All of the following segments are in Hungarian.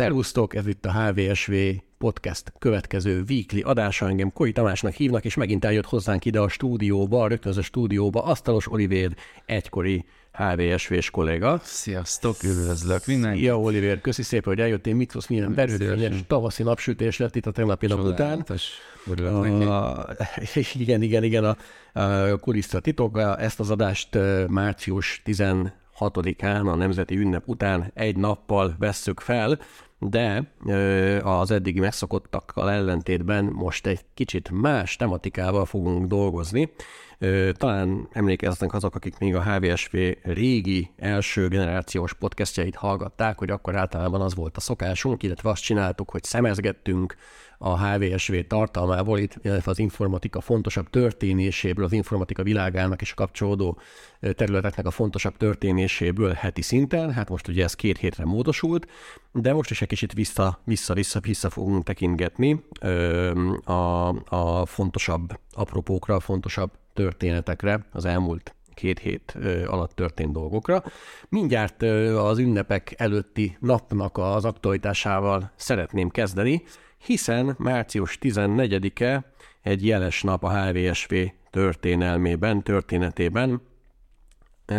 Szervusztok, ez itt a HVSV podcast következő weekly adása, engem Koi Tamásnak hívnak, és megint eljött hozzánk ide a stúdióba, a rögtönző stúdióba, Asztalos Olivér, egykori HVSV-s kolléga. Sziasztok, üdvözlök mindenkit. Ja, Olivér, köszi szépen, hogy eljöttél, mit szólsz, milyen berőkényes tavaszi napsütés lett itt a tegnapi nap után. A, igen, igen, igen, a, a kulisztra titok, ezt az adást március 16-án, a Nemzeti Ünnep után egy nappal vesszük fel, de az eddigi megszokottakkal ellentétben most egy kicsit más tematikával fogunk dolgozni. Talán emlékeznek azok, akik még a HVSV régi első generációs podcastjait hallgatták, hogy akkor általában az volt a szokásunk, illetve azt csináltuk, hogy szemezgettünk a HVSV tartalmából, illetve az informatika fontosabb történéséből, az informatika világának és a kapcsolódó területeknek a fontosabb történéséből heti szinten. Hát most ugye ez két hétre módosult, de most is egy kicsit vissza, vissza, vissza, vissza fogunk tekintgetni a, a fontosabb apropókra, a fontosabb történetekre az elmúlt két hét alatt történt dolgokra. Mindjárt az ünnepek előtti napnak az aktualitásával szeretném kezdeni, hiszen március 14-e egy jeles nap a HVSV történelmében, történetében,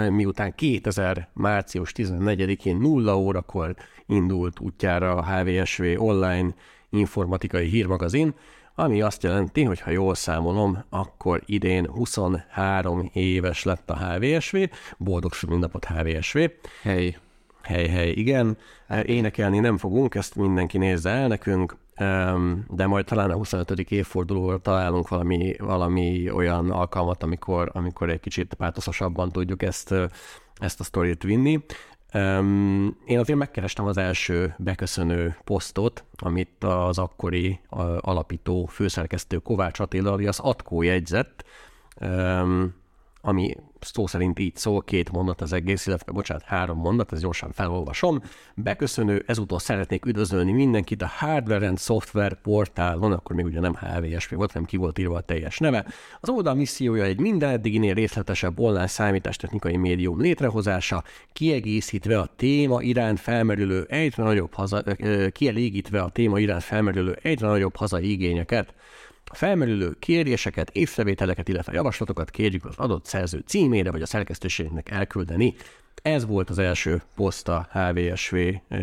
miután 2000. március 14-én 0 órakor indult útjára a HVSV online informatikai hírmagazin, ami azt jelenti, hogy ha jól számolom, akkor idén 23 éves lett a HVSV, boldog napot HVSV. Hely. Hely, hely, igen. Énekelni nem fogunk, ezt mindenki nézze el nekünk, de majd talán a 25. évfordulóra találunk valami, valami olyan alkalmat, amikor, amikor egy kicsit pártoszosabban tudjuk ezt, ezt a sztorit vinni. Én azért megkerestem az első beköszönő posztot, amit az akkori alapító főszerkesztő Kovács Attila alias Atkó jegyzett, ami szó szerint így szól, két mondat az egész, illetve bocsánat, három mondat, ez gyorsan felolvasom. Beköszönő, ezúttal szeretnék üdvözölni mindenkit a Hardware and Software portálon, akkor még ugye nem HVSP volt, hanem ki volt írva a teljes neve. Az oldal missziója egy minden eddiginél részletesebb online számítástechnikai médium létrehozása, kiegészítve a téma iránt felmerülő egyre nagyobb haza, kielégítve a téma iránt felmerülő egyre nagyobb hazai igényeket. A felmerülő kérdéseket, észrevételeket, illetve javaslatokat kérjük az adott szerző címére vagy a szerkesztőségnek elküldeni. Ez volt az első poszt a HVSV,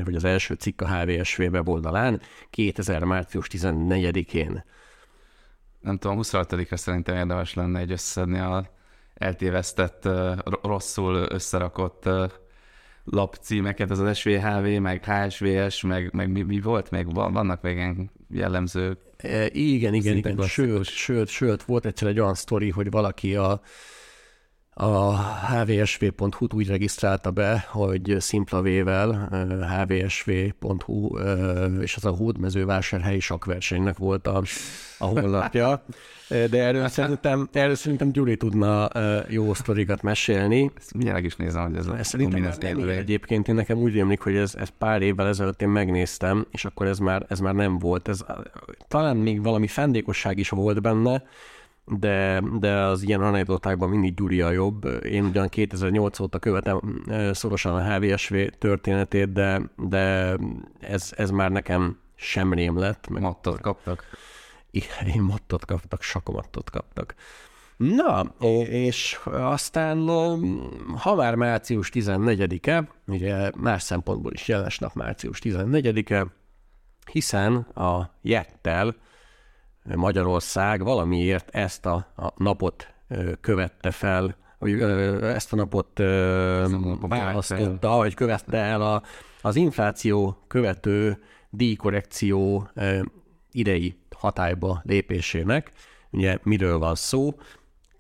vagy az első cikk a HVSV weboldalán 2000. március 14-én. Nem tudom, 26-ra szerintem érdemes lenne egy összedni a eltévesztett, rosszul összerakott lapcímeket, ez az SVHV, meg HSVS, meg, meg mi, mi volt még? Vannak még ilyen jellemzők. E, igen, igen, igen. Sőt, sőt, sőt, volt egyszer egy olyan sztori, hogy valaki a a hvsv.hu-t úgy regisztrálta be, hogy szimpla vével hvsv.hu és az a hódmezővásárhelyi sakversenynek volt a, a honlapja. De erről szerintem, erről szerintem Gyuri tudna jó sztorikat mesélni. Ezt mindjárt is nézem, hogy ez a Szerintem ez egyébként én nekem úgy rémlik, hogy ez, ez pár évvel ezelőtt én megnéztem, és akkor ez már, ez már nem volt. Ez, talán még valami fendékosság is volt benne, de, de az ilyen anekdotákban mindig Gyuri a jobb. Én ugyan 2008 óta követem szorosan a HVSV történetét, de, de ez, ez már nekem sem rém lett. Meg mattot kaptak. Igen, mattot kaptak, sakomattot kaptak. Na, és aztán, ha már március 14-e, ugye más szempontból is jeles nap március 14-e, hiszen a Jettel Magyarország valamiért ezt a, a napot követte fel, vagy ezt a napot választotta, vagy követte el a, az infláció követő díjkorrekció idei hatályba lépésének. Ugye miről van szó?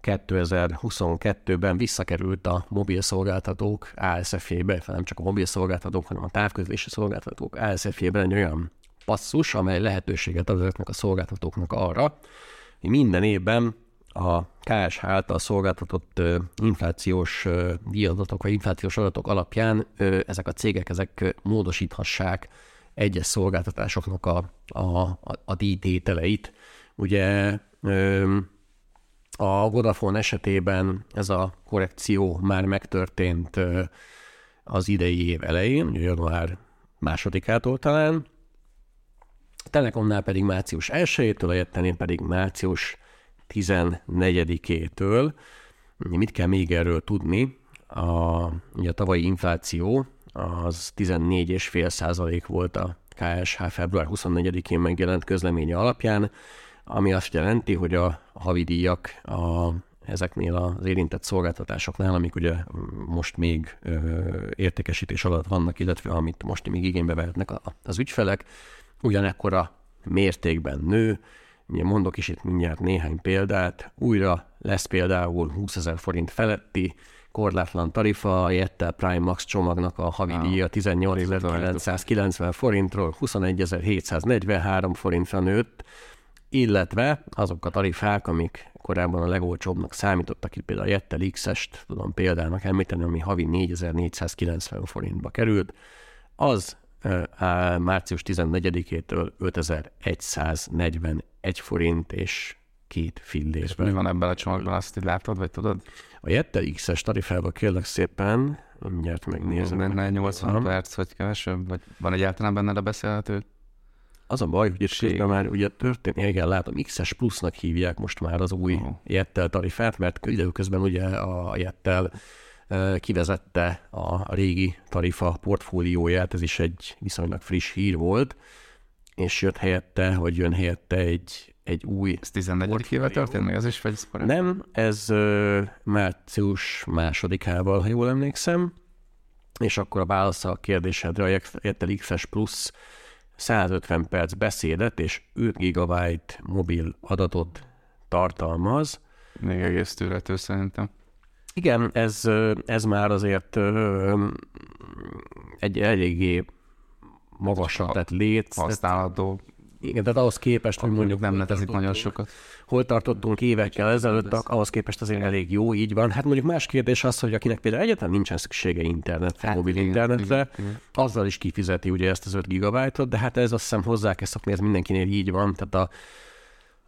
2022-ben visszakerült a mobil szolgáltatók ASF-jébe, nem csak a mobil szolgáltatók, hanem a távközlési szolgáltatók ASF-jébe egy olyan passzus, amely lehetőséget ad ezeknek a szolgáltatóknak arra, hogy minden évben a KSH által szolgáltatott inflációs díjadatok vagy inflációs adatok alapján ezek a cégek ezek módosíthassák egyes szolgáltatásoknak a, a, a, a díjtételeit. Ugye a Vodafone esetében ez a korrekció már megtörtént az idei év elején, január másodikától talán, a Telekomnál pedig március 1-től, a Jettenén pedig március 14-től. Mit kell még erről tudni? A, ugye a tavalyi infláció az 14,5 százalék volt a KSH február 24-én megjelent közleménye alapján, ami azt jelenti, hogy a havidíjak a, ezeknél az érintett szolgáltatásoknál, amik ugye most még ö, értékesítés alatt vannak, illetve amit most még igénybe vehetnek az ügyfelek, ugyanekkora mértékben nő. Ugye mondok is itt mindjárt néhány példát. Újra lesz például 20 ezer forint feletti korlátlan tarifa, a Jettel Prime Max csomagnak a havi díja 18.990 forintról 21.743 forintra nőtt, illetve azok a tarifák, amik korábban a legolcsóbbnak számítottak, itt például a Jettel X-est tudom példának említeni, ami havi 4490 forintba került, az március 14-től 5141 forint és két fillér. És mi van ebben a csomagban, azt így látod, vagy tudod? A Jettel X-es tarifába kérlek szépen, mindjárt megnézem. Benne 80 Aha. perc, vagy kevesebb, vagy van egyáltalán benne a beszélhető? Az a baj, hogy itt már ugye történik, igen, látom, XS plusznak hívják most már az új oh. Jettel tarifát, mert időközben ugye a Jettel kivezette a régi tarifa portfólióját, ez is egy viszonylag friss hír volt, és jött helyette, hogy jön helyette egy, egy új... Ez 14. éve történt meg, ez is vagy Nem, ez uh, március másodikával, ha jól emlékszem, és akkor a válasz a kérdésedre a Jettel XS Plus 150 perc beszédet és 5 GB mobil adatot tartalmaz. Még egész tűrető szerintem. Igen, ez, ez már azért egy eléggé magasra tett lét. Használható. Igen, tehát ahhoz képest, hogy mondjuk nem letezik nagyon sokat. Hol tartottunk évekkel ezelőtt, ahhoz képest azért elég jó, így van. Hát mondjuk más kérdés az, hogy akinek például egyáltalán nincsen szüksége internetre, hát, mobil igen, internetre, igen. azzal is kifizeti ugye ezt az 5 gigabájtot, de hát ez azt hiszem hozzá kell szokni, ez mindenkinél így van. Tehát a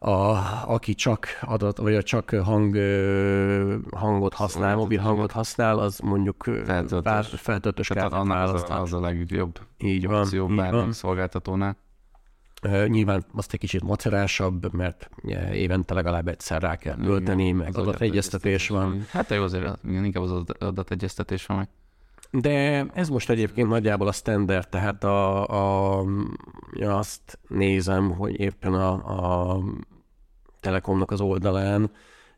a, aki csak adat, vagy csak hang, hangot használ, mobil hangot használ, az mondjuk feltöltős, feltöltős Tehát annak az, az a legjobb így van, opció bármelyik szolgáltatónál. Nyilván azt egy kicsit macerásabb, mert évente legalább egyszer rá kell tölteni, meg adategyeztetés van. Hát jó, azért inkább az adategyeztetés van meg. De ez most egyébként nagyjából a standard, tehát a, a, ja, azt nézem, hogy éppen a, a Telekomnak az oldalán,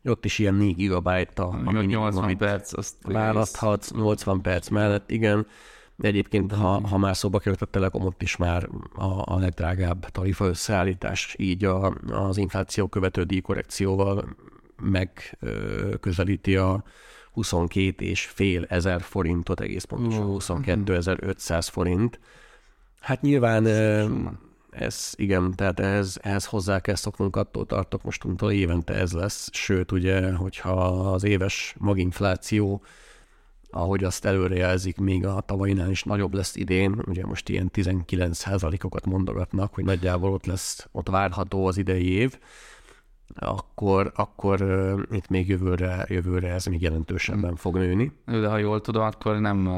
ott is ilyen 4 gigabyte a, a 80 perc, azt választhatsz 80 perc mellett, igen. Egyébként, ha, ha már szóba került a Telekom, ott is már a, a legdrágább tarifa összeállítás, így a, az infláció követő díjkorrekcióval megközelíti a 22 és fél ezer forintot, egész pontosan 22.500 forint. Hát nyilván ez, igen, tehát ehhez, ehhez hozzá kell szoknunk, attól tartok mostantól évente ez lesz, sőt ugye, hogyha az éves maginfláció, ahogy azt előrejelzik, még a tavainál is nagyobb lesz idén, ugye most ilyen 19%-okat mondogatnak, hogy nagyjából ott lesz, ott várható az idei év, akkor, akkor uh, itt még jövőre, jövőre ez még jelentősebben fog nőni. De ha jól tudom, akkor nem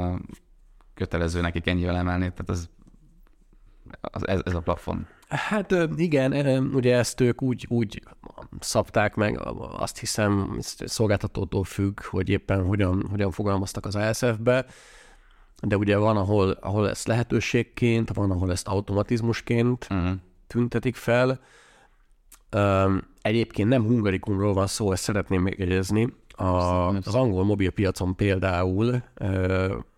kötelező nekik ennyivel emelni, tehát ez, ez, ez a plafon. Hát igen, ugye ezt ők úgy, úgy szabták meg, azt hiszem szolgáltatótól függ, hogy éppen hogyan, hogyan fogalmaztak az ASF-be, de ugye van, ahol, ahol ezt lehetőségként, van, ahol ezt automatizmusként uh-huh. tüntetik fel. Egyébként nem hungarikumról van szó, ezt szeretném megjegyezni. A, az angol mobilpiacon például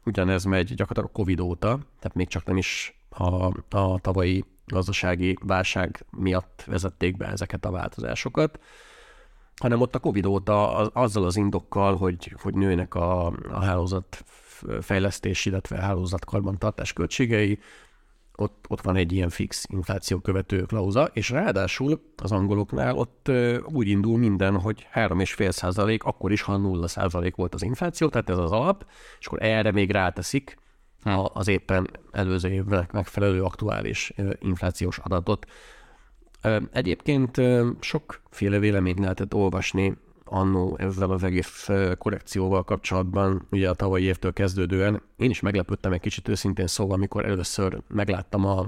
ugyanez megy gyakorlatilag Covid óta, tehát még csak nem is a, a tavalyi gazdasági válság miatt vezették be ezeket a változásokat, hanem ott a Covid óta azzal az indokkal, hogy, hogy nőnek a, a hálózat fejlesztés, illetve hálózat karbantartás költségei, ott, ott van egy ilyen fix infláció követő klauza, és ráadásul az angoloknál ott úgy indul minden, hogy 3,5 százalék, akkor is, ha 0 százalék volt az infláció, tehát ez az alap, és akkor erre még ráteszik az éppen előző évnek megfelelő aktuális inflációs adatot. Egyébként sokféle véleményt lehetett olvasni annó ezzel az egész korrekcióval kapcsolatban, ugye a tavalyi évtől kezdődően. Én is meglepődtem egy kicsit őszintén szóval, amikor először megláttam a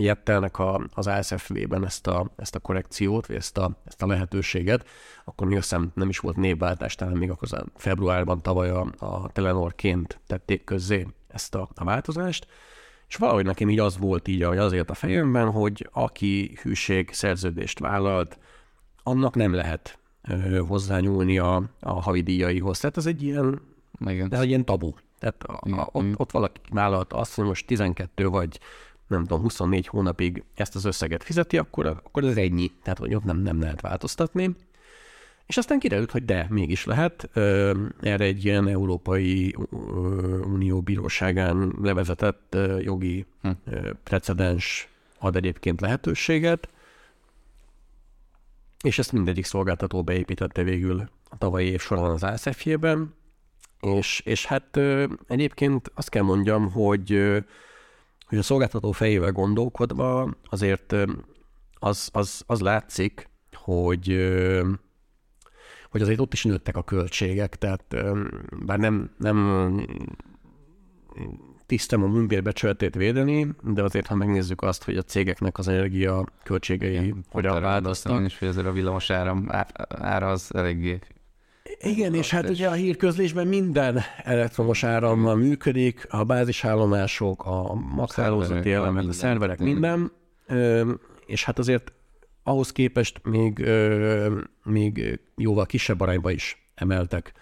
Jettelnek a, az ASFV-ben ezt a, ezt a korrekciót, vagy ezt a, ezt a lehetőséget, akkor még azt nem is volt névváltás, talán még akkor februárban tavaly a, a Telenorként tették közzé ezt a, a változást, és valahogy nekem így az volt így, hogy azért a fejemben, hogy aki hűség szerződést vállalt, annak nem lehet hozzányúlni a, a havidíjaihoz. Tehát ez egy ilyen, Igen. de egy ilyen tabu. Tehát a, a, ott, ott valaki vállalta azt, hogy most 12 vagy nem tudom, 24 hónapig ezt az összeget fizeti, akkor, akkor ez ennyi. Tehát, hogy ott nem, nem lehet változtatni. És aztán kiderült, hogy de, mégis lehet. Erre egy ilyen Európai Unió bíróságán levezetett jogi hm. precedens ad egyébként lehetőséget, és ezt mindegyik szolgáltató beépítette végül a tavalyi év során az ASF-jében, és, és hát egyébként azt kell mondjam, hogy, hogy a szolgáltató fejével gondolkodva azért az, az, az látszik, hogy hogy azért ott is nőttek a költségek, tehát bár nem, nem tisztem a műbérbecsületét védeni, de azért, ha megnézzük azt, hogy a cégeknek az energia költségei Igen, hogyan változtak. És hogy azért a villamos áram, ára az eléggé igen, és hát ugye a hírközlésben minden elektromos árammal működik, a bázisállomások, a maxhálózati elemek, a szerverek, minden, és hát azért ahhoz képest még, még jóval kisebb arányba is emeltek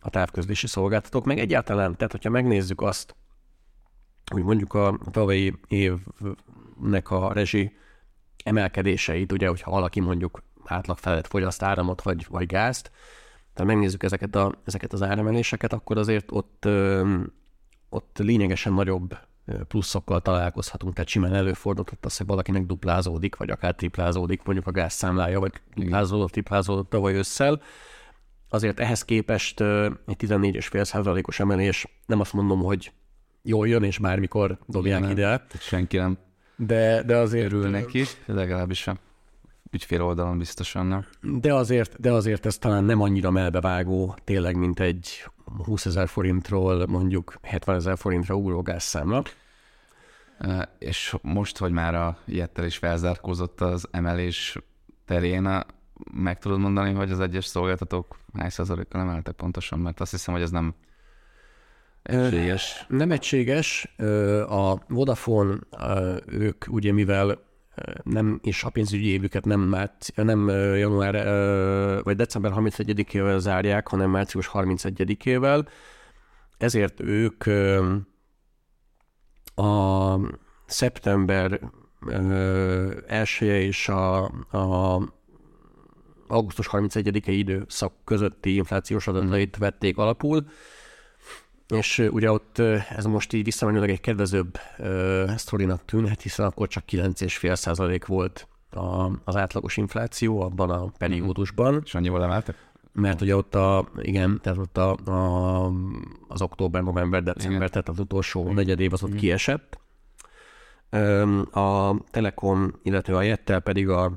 a távközlési szolgáltatók, meg egyáltalán, tehát hogyha megnézzük azt, hogy mondjuk a tavalyi évnek a rezsi emelkedéseit, ugye, hogyha valaki mondjuk átlag felett fogyaszt áramot vagy, vagy gázt, tehát megnézzük ezeket, a, ezeket az áremeléseket, akkor azért ott, ott lényegesen nagyobb pluszokkal találkozhatunk, tehát simán előfordulhat az, hogy valakinek duplázódik, vagy akár triplázódik mondjuk a gázszámlája, vagy duplázódott, triplázódott tavaly ősszel. Azért ehhez képest egy 14,5%-os emelés, nem azt mondom, hogy jól jön, és bármikor dobják Igen, ide. Senki nem de, de azért... Örül neki, legalábbis sem ügyfél oldalon biztosan nem. De azért, de azért ez talán nem annyira melbevágó, tényleg, mint egy 20 ezer forintról mondjuk 70 ezer forintra ugró gázszámla. És most, hogy már a Jettel is felzárkózott az emelés terén, meg tudod mondani, hogy az egyes szolgáltatók hány százalékkal emeltek pontosan, mert azt hiszem, hogy ez nem egységes. Nem egységes. A Vodafone, ők ugye mivel nem, és a pénzügyi évüket nem, márci, nem január vagy december 31-ével zárják, hanem március 31-ével. Ezért ők a szeptember elsője és a, a augusztus 31-e időszak közötti inflációs adatait vették alapul, és ugye ott ez most így visszamenőleg egy kedvezőbb uh, sztorinak tűnhet, hiszen akkor csak 9,5 százalék volt a, az átlagos infláció abban a periódusban. És annyival emeltek? Mert ugye ott a, igen, tehát ott a, a, az október, november, december, igen. tehát az utolsó negyed év az ott igen. kiesett. A Telekom, illetve a Jettel pedig a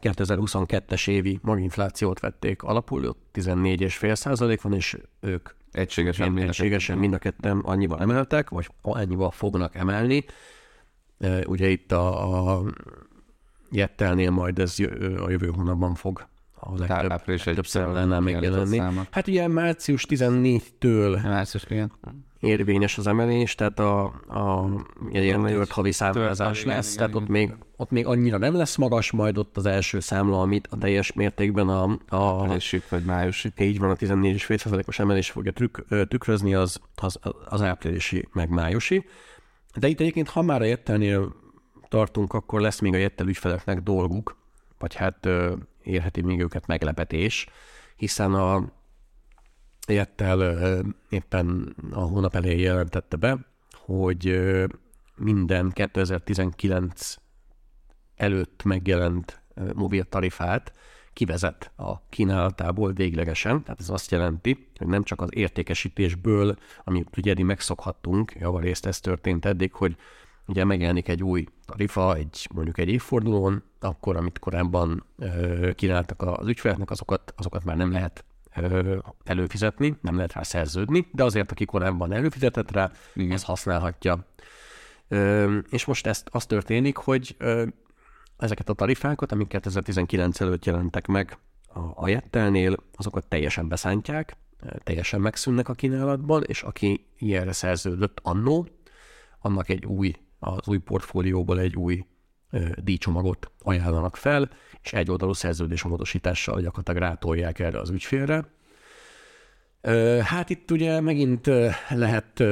2022-es évi maginflációt vették alapul, ott 14,5 százalék van, és ők Egységesen, mind, egységesen mind a ketten annyival emeltek, vagy annyival fognak emelni. Ugye itt a, a Jettelnél majd ez a jövő hónapban fog a legtöbb, legtöbb szerelennel megjelenni. Hát ugye március 14-től március, igen. Érvényes az emelés, tehát a, a jelenlőtt havi számlázás lesz, tehát ott még, ott még annyira nem lesz magas, majd ott az első számla, amit a teljes mértékben a, a Áprilisig vagy májusig. Így van, a 14,5%-os emelés fogja trükk, tükrözni az, az, az áprilisi meg májusi. De itt egyébként, ha már a Jettelnél tartunk, akkor lesz még a Jettel ügyfeleknek dolguk, vagy hát érheti még őket meglepetés, hiszen a Jettel éppen a hónap elején jelentette be, hogy minden 2019 előtt megjelent mobil tarifát kivezet a kínálatából véglegesen. Tehát ez azt jelenti, hogy nem csak az értékesítésből, amit ugye eddig megszokhattunk, javarészt ez történt eddig, hogy ugye megjelenik egy új tarifa, egy, mondjuk egy évfordulón, akkor, amit korábban kínáltak az ügyfeleknek, azokat, azokat már nem lehet előfizetni, nem lehet rá szerződni, de azért, aki korábban előfizetett rá, Igen. az használhatja. És most ezt az történik, hogy ezeket a tarifákat, amik 2019 előtt jelentek meg a, Jettelnél, azokat teljesen beszántják, teljesen megszűnnek a kínálatban, és aki ilyenre szerződött annó, annak egy új, az új portfólióból egy új díjcsomagot ajánlanak fel, és egy oldalú szerződésmódosítással gyakorlatilag rátolják erre az ügyfélre. Hát itt ugye megint lehet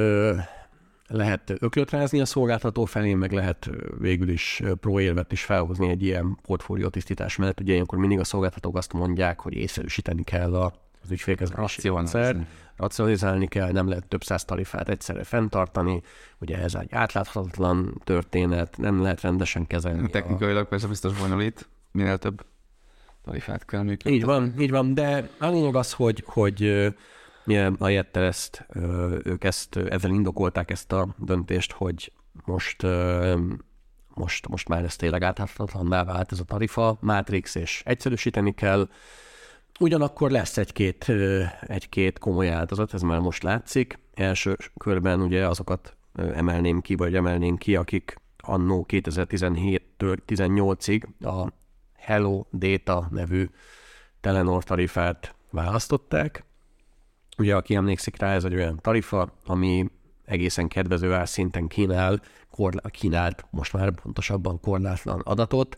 lehet öklöt rázni a szolgáltató felé, meg lehet végül is proélvet is felhozni egy ilyen portfólió tisztítás mellett. Ugye ilyenkor mindig a szolgáltatók azt mondják, hogy észszerűsíteni kell a, az ügyfélkezelési rendszer, racionalizálni kell, nem lehet több száz tarifát egyszerre fenntartani, ugye ez egy átláthatatlan történet, nem lehet rendesen kezelni. Technikailag a... persze biztos bonyolít, minél több tarifát kell működni. Így van, így van, de a lényeg az, hogy, hogy a Jettel ezt, ők ezt, ezzel indokolták ezt a döntést, hogy most, most, most már ez tényleg átháthatatlanná vált ez a tarifa, Matrix, és egyszerűsíteni kell. Ugyanakkor lesz egy-két, egy-két komoly áldozat, ez már most látszik. Első körben ugye azokat emelném ki, vagy emelném ki, akik annó 2017-től 18-ig a Hello Data nevű Telenor tarifát választották, Ugye, aki emlékszik rá, ez egy olyan tarifa, ami egészen kedvező árszinten kínál, korlá- kínált most már pontosabban korlátlan adatot,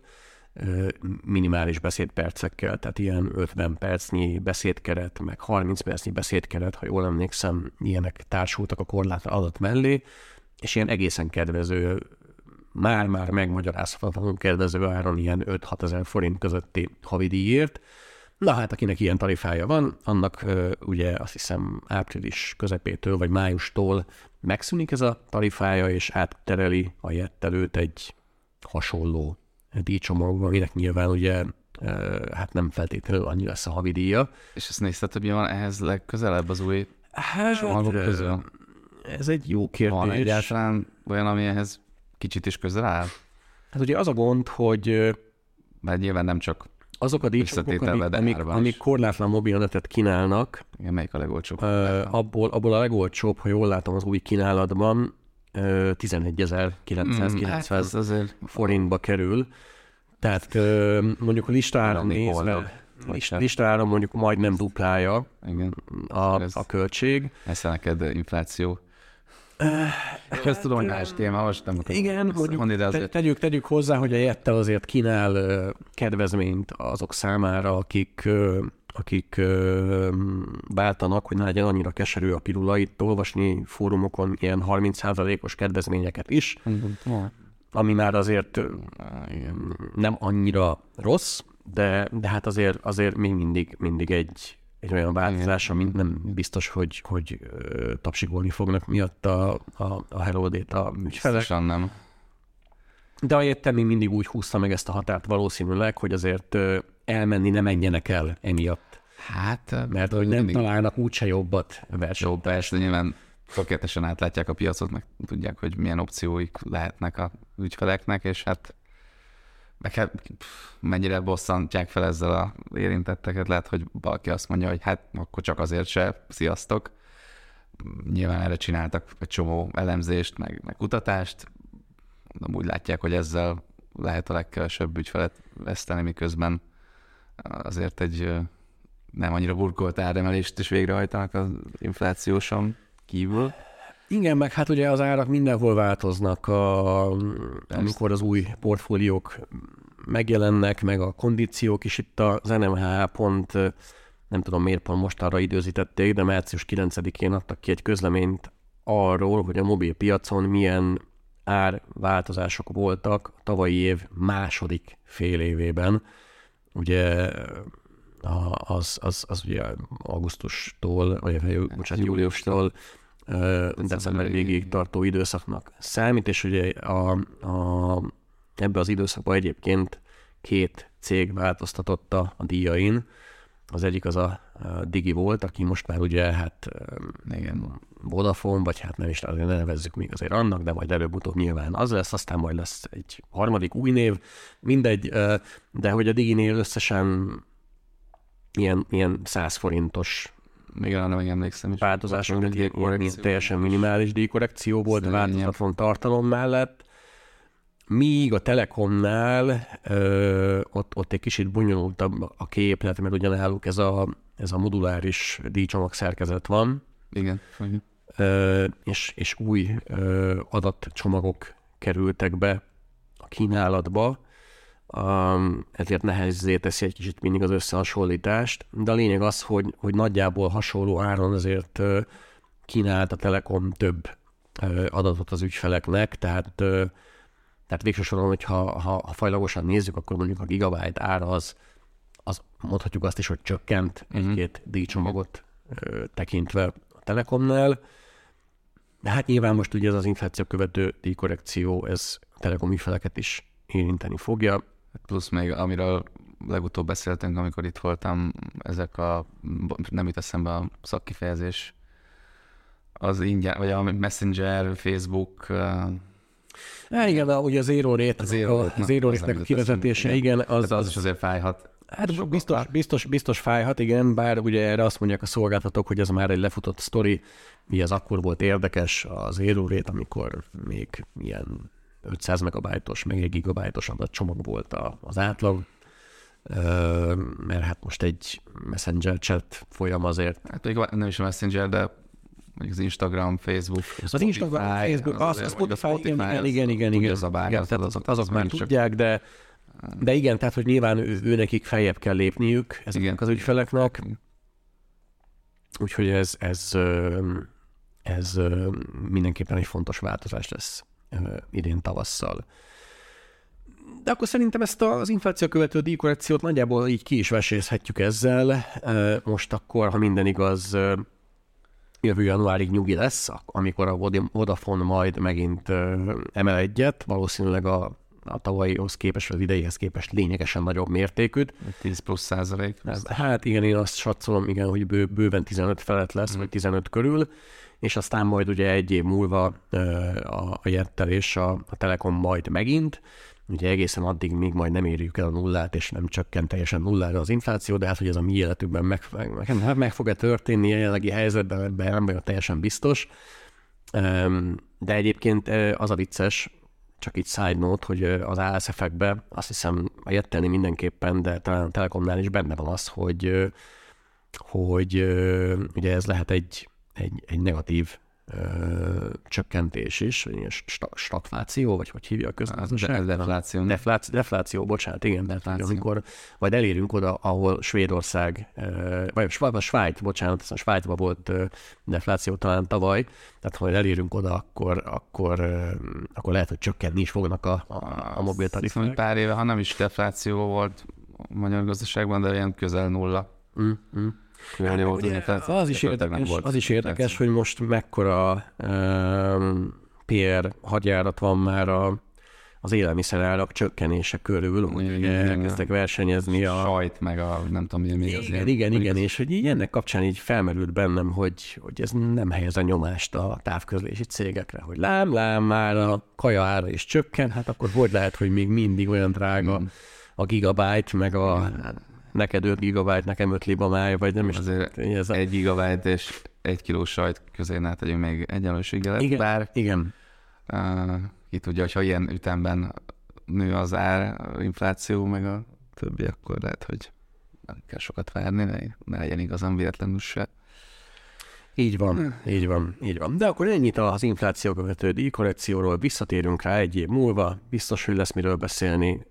minimális beszédpercekkel, tehát ilyen 50 percnyi beszédkeret, meg 30 percnyi beszédkeret, ha jól emlékszem, ilyenek társultak a korlátlan adat mellé, és ilyen egészen kedvező, már-már megmagyarázhatatlanul kedvező áron ilyen 5-6 ezer forint közötti havidíjért, Na hát, akinek ilyen tarifája van, annak ugye azt hiszem április közepétől vagy májustól megszűnik ez a tarifája, és áttereli a jettelőt egy hasonló díjcsomagba, aminek nyilván ugye hát nem feltétlenül annyi lesz a havidíja. És ezt nézted, hogy mi van ehhez legközelebb az új hát, közül? Ez egy jó kérdés. Van egyáltalán olyan, ami ehhez kicsit is közel áll? Hát ugye az a gond, hogy mert nyilván nem csak azok a díjcsomagok, amik, amik, amik korlátlan mobilnetet kínálnak, Igen, melyik a legolcsóbb? Uh, abból, abból a legolcsóbb, ha jól látom az új kínálatban, 11.990 mm, hát forintba kerül. Tehát mondjuk a listára nézve, listára mondjuk majdnem duplája Igen. A, a költség. Ez neked infláció ezt tudom, hogy más téma, most nem akarom. Igen, mondjuk, azért. tegyük, tegyük hozzá, hogy a Jettel azért kínál kedvezményt azok számára, akik akik váltanak, hogy ne legyen annyira keserű a pirula, itt olvasni fórumokon ilyen 30%-os kedvezményeket is, ami már azért nem annyira rossz, de, de hát azért, azért még mindig, mindig egy, egy olyan változás, amit nem biztos, hogy, hogy tapsigolni fognak miatt a, a, a Hello Data ügyfelek. Biztosan nem. De a még mindig úgy húzta meg ezt a határt valószínűleg, hogy azért elmenni ne menjenek el emiatt. Hát, mert hogy nem mindig... találnak úgyse jobbat versenyt. Jó, persze, nyilván tökéletesen átlátják a piacot, meg tudják, hogy milyen opcióik lehetnek a ügyfeleknek, és hát meg hát mennyire bosszantják fel ezzel a érintetteket, lehet, hogy valaki azt mondja, hogy hát akkor csak azért se, sziasztok. Nyilván erre csináltak egy csomó elemzést, meg, meg kutatást, de úgy látják, hogy ezzel lehet a legkevesebb ügyfelet veszteni, miközben azért egy nem annyira burkolt áremelést is végrehajtanak az inflációson kívül. Igen, meg hát ugye az árak mindenhol változnak, a, amikor az új portfóliók megjelennek, meg a kondíciók is itt az NMH pont, nem tudom miért pont most arra időzítették, de március 9-én adtak ki egy közleményt arról, hogy a mobil piacon milyen árváltozások voltak tavalyi év második fél évében. Ugye az, az, az ugye augusztustól, vagy bocsánat, júliustól december végéig tartó időszaknak számít, és ugye a, a, ebbe az időszakban egyébként két cég változtatotta a díjain. Az egyik az a, a Digi volt, aki most már ugye hát Igen. Vodafone, vagy hát nem is azért nevezzük még azért annak, de majd előbb-utóbb nyilván az lesz, aztán majd lesz egy harmadik új név, mindegy, de hogy a Diginél összesen ilyen, ilyen 100 forintos még arra meg emlékszem is. Változások, teljesen minimális díjkorrekció volt, változatlan tartalom mellett, Míg a Telekomnál ö, ott, ott egy kicsit bonyolultabb a képlet, mert ugyanáluk ez a, ez a moduláris díjcsomag szerkezet van. Igen. Ö, és, és új ö, adatcsomagok kerültek be a kínálatba, um, ezért nehezzé teszi egy kicsit mindig az összehasonlítást, de a lényeg az, hogy, hogy nagyjából hasonló áron azért ö, kínált a Telekom több ö, adatot az ügyfeleknek, tehát ö, tehát végső soron, hogyha ha, ha fajlagosan nézzük, akkor mondjuk a gigabyte ára az, az mondhatjuk azt is, hogy csökkent uh-huh. egy-két díjcsomagot ö, tekintve a Telekomnál. De hát nyilván most ugye ez az infláció követő díjkorrekció, ez a Telekom ügyfeleket is érinteni fogja. Plusz még, amiről legutóbb beszéltünk, amikor itt voltam, ezek a, nem jut eszembe a szakkifejezés, az ingyen, vagy a Messenger, Facebook, Hát igen, a, ugye az zero rate, az zero, a, az zero rate a kivezetése, igen. Az, az, az is azért fájhat. Hát biztos, biztos, biztos fájhat, igen, bár ugye erre azt mondják a szolgáltatók, hogy ez már egy lefutott sztori, mi az akkor volt érdekes az zero rate, amikor még ilyen 500 megabajtos, meg egy gigabajtos adatcsomag volt az átlag, mert hát most egy messenger chat folyam azért. Hát még nem is a messenger, de mondjuk az Instagram, Facebook, Az Instagram, Facebook, az, az, a Spotify, igen, igen, igen, igen, az a bár, igen, tehát azok, azok már tudják, de de igen, tehát hogy nyilván ő, ő nekik feljebb kell lépniük ezeknek igen. az ügyfeleknek, úgyhogy ez, ez, ez mindenképpen egy fontos változás lesz idén tavasszal. De akkor szerintem ezt az infláció követő díjkorrekciót nagyjából így ki is vesézhetjük ezzel. Most akkor, ha minden igaz, jövő januárig nyugi lesz, amikor a Vodafone majd megint emel egyet, valószínűleg a, a tavalyihoz képest, az ideihez képest lényegesen nagyobb mértékűt. 10 plusz százalék. Hát igen, én azt satszolom, igen, hogy bő, bőven 15 felett lesz, mm. vagy 15 körül, és aztán majd ugye egy év múlva a, a Jettel és a, a Telekom majd megint, ugye egészen addig még majd nem érjük el a nullát, és nem csökkent teljesen nullára az infláció, de hát, hogy ez a mi életükben meg, meg, meg, meg fog-e történni a jelenlegi helyzetben, ebben nem vagyok teljesen biztos. De egyébként az a vicces, csak így side note, hogy az ASF-ekben azt hiszem a Jettelni mindenképpen, de talán a Telekomnál is benne van az, hogy, hogy ugye ez lehet egy, egy, egy negatív ö, csökkentés is, vagy ilyen stagfláció, vagy hogy hívja a közgazdaság? Defláció. Defláció, defláció, bocsánat, igen, defláció. amikor vagy elérünk oda, ahol Svédország, vagy, vagy Svájc, bocsánat, a Svájcban volt defláció talán tavaly, tehát ha elérünk oda, akkor, akkor, akkor lehet, hogy csökkenni is fognak a, a, a mobiltarifák. Pár éve, ha nem is defláció volt a magyar gazdaságban, de ilyen közel nulla. Mm-hmm. Milyen jó ugye, az, is érdekes, volt az is érdekes, hogy most mekkora um, PR hadjárat van már a, az élelmiszerárak csökkenése körül, hogy igen, elkezdtek versenyezni a... Sajt, meg a nem tudom, mi még az Igen, igen, igen, és hogy így ennek kapcsán így felmerült bennem, hogy, hogy ez nem helyez a nyomást a távközlési cégekre, hogy lám, lám, már a kaja ára is csökken, hát akkor hogy lehet, hogy még mindig olyan drága mm. a gigabyte, meg a neked 5 gigabyte, nekem 5 libamája, vagy nem is. Azért ez a... egy gigabyte és egy kiló sajt közé ne tegyünk még egyenlőségelet, igen, bár igen. Uh, ki tudja, hogyha ilyen ütemben nő az ár, infláció, meg a többi, akkor lehet, hogy nem kell sokat várni, ne, ne legyen igazán véletlenül se. Így van, így van, így van. De akkor ennyit az infláció követő díjkorrekcióról, visszatérünk rá egy év múlva, biztos, hogy lesz miről beszélni,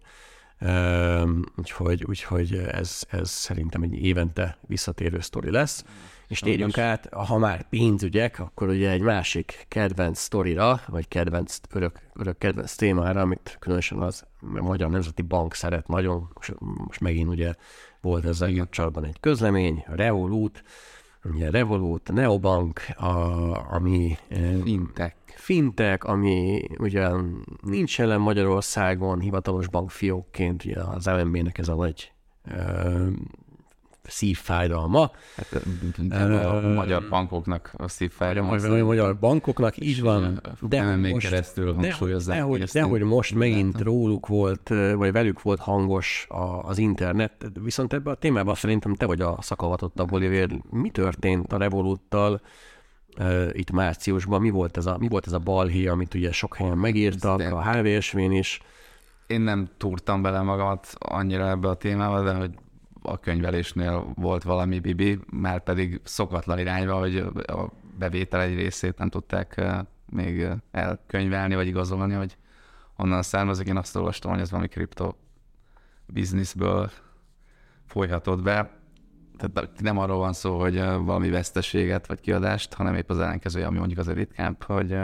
Úgyhogy, úgyhogy ez, ez szerintem egy évente visszatérő sztori lesz. És térjünk át, ha már pénzügyek, akkor ugye egy másik kedvenc sztorira, vagy kedvenc, örök, örök kedvenc témára, amit különösen az Magyar Nemzeti Bank szeret nagyon, most, most megint ugye volt ezzel kapcsolatban egy közlemény, a Revolut, ugye Revolut, Neobank, a, ami... Fintech fintek, ami ugye nincs jelen Magyarországon hivatalos bankfiókként, ugye az MNB-nek ez a nagy ö, szívfájdalma. Hát, a magyar bankoknak a szívfájdalma. A, a magyar bankoknak, így van. De nem még most, keresztül hangsúlyozzák. De, de, hogy most megint róluk volt, vagy velük volt hangos az internet, viszont ebben a témában szerintem te vagy a szakavatottabb, Oliver. Mi történt a Revoluttal? Uh, itt márciusban. Mi volt ez a, mi volt ez a balhé, amit ugye sok helyen megírtak, de... a HVSV-n is. Én nem túrtam bele magamat annyira ebbe a témába, de hogy a könyvelésnél volt valami bibi, már pedig szokatlan irányba, hogy a bevétel egy részét nem tudták még elkönyvelni, vagy igazolni, hogy onnan származik. Én azt olvastam, hogy ez valami kripto bizniszből folyhatott be tehát nem arról van szó, hogy valami veszteséget vagy kiadást, hanem épp az ellenkezője, ami mondjuk az ritkább, hogy,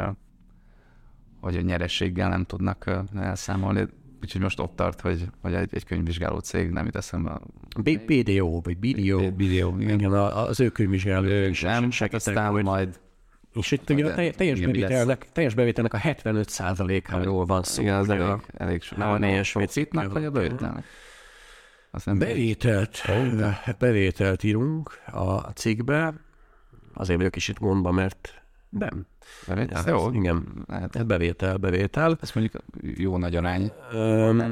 hogy a nyerességgel nem tudnak elszámolni. Úgyhogy most ott tart, hogy, hogy egy, egy könyvvizsgáló cég nem jut eszembe. BDO, vagy BDO. BDO, igen. igen az ő könyvvizsgáló. Ő nem, aztán hogy... majd és itt ugye a teljes, bevételnek, teljes bevételnek a 75%-áról van szó. Igen, az elég, elég sok. Nem a teljes citnak, vagy a bevételnek? Bevételt, oh. bevételt írunk a cikkbe, azért vagyok kicsit gondba, mert nem. Bevétel? Ja, jó. Igen, lehet. bevétel, bevétel. Ez mondjuk jó nagy arány. Um,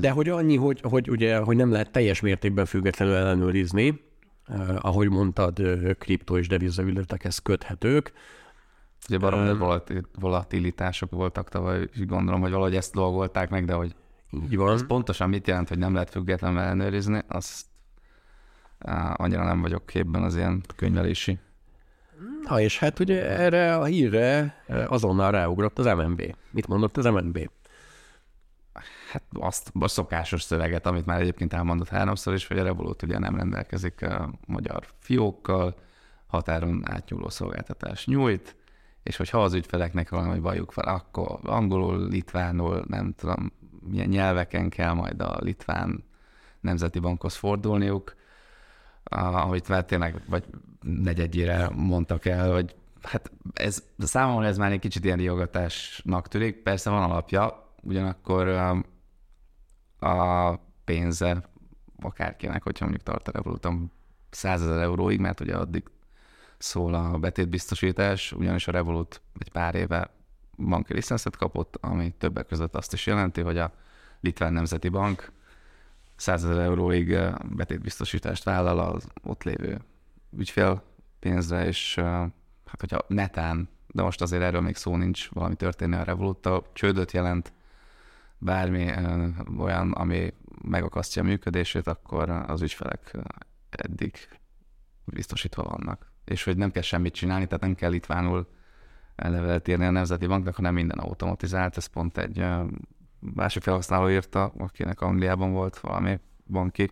de hogy annyi, hogy, hogy, ugye, hogy nem lehet teljes mértékben függetlenül ellenőrizni, uh, ahogy mondtad, kripto és devizaügyletekhez köthetők. Ugye barom um, volatilitások voltak tavaly, és gondolom, hogy valahogy ezt dolgolták meg, de hogy így van. Ez pontosan mit jelent, hogy nem lehet függetlenül ellenőrizni, azt á, annyira nem vagyok képben az ilyen könyvelési. Na és hát ugye erre a hírre azonnal ráugrott az MNB. Mit mondott az MNB? Hát azt a szokásos szöveget, amit már egyébként elmondott háromszor is, hogy a Revolut ugye nem rendelkezik a magyar fiókkal, határon átnyúló szolgáltatás nyújt, és hogyha az ügyfeleknek valami bajuk van, akkor angolul, litvánul, nem tudom, milyen nyelveken kell majd a litván nemzeti bankhoz fordulniuk, ahogy már tényleg vagy negyedjére mondtak el, hogy hát ez számomra ez már egy kicsit ilyen riogatásnak tűnik, persze van alapja, ugyanakkor a pénze akárkinek, hogyha mondjuk tart a Revolutom 100 ezer euróig, mert ugye addig szól a betétbiztosítás, ugyanis a Revolut egy pár éve banki licenszet kapott, ami többek között azt is jelenti, hogy a Litván Nemzeti Bank 100 ezer euróig eh, betétbiztosítást vállal az ott lévő ügyfél pénzre, és eh, hát hogyha netán, de most azért erről még szó nincs, valami történni a Revoluttal, csődöt jelent, bármi eh, olyan, ami megakasztja a működését, akkor az ügyfelek eddig biztosítva vannak. És hogy nem kell semmit csinálni, tehát nem kell litvánul levelet írni a Nemzeti Banknak, hanem minden automatizált. Ez pont egy másik felhasználó írta, akinek Angliában volt valami banki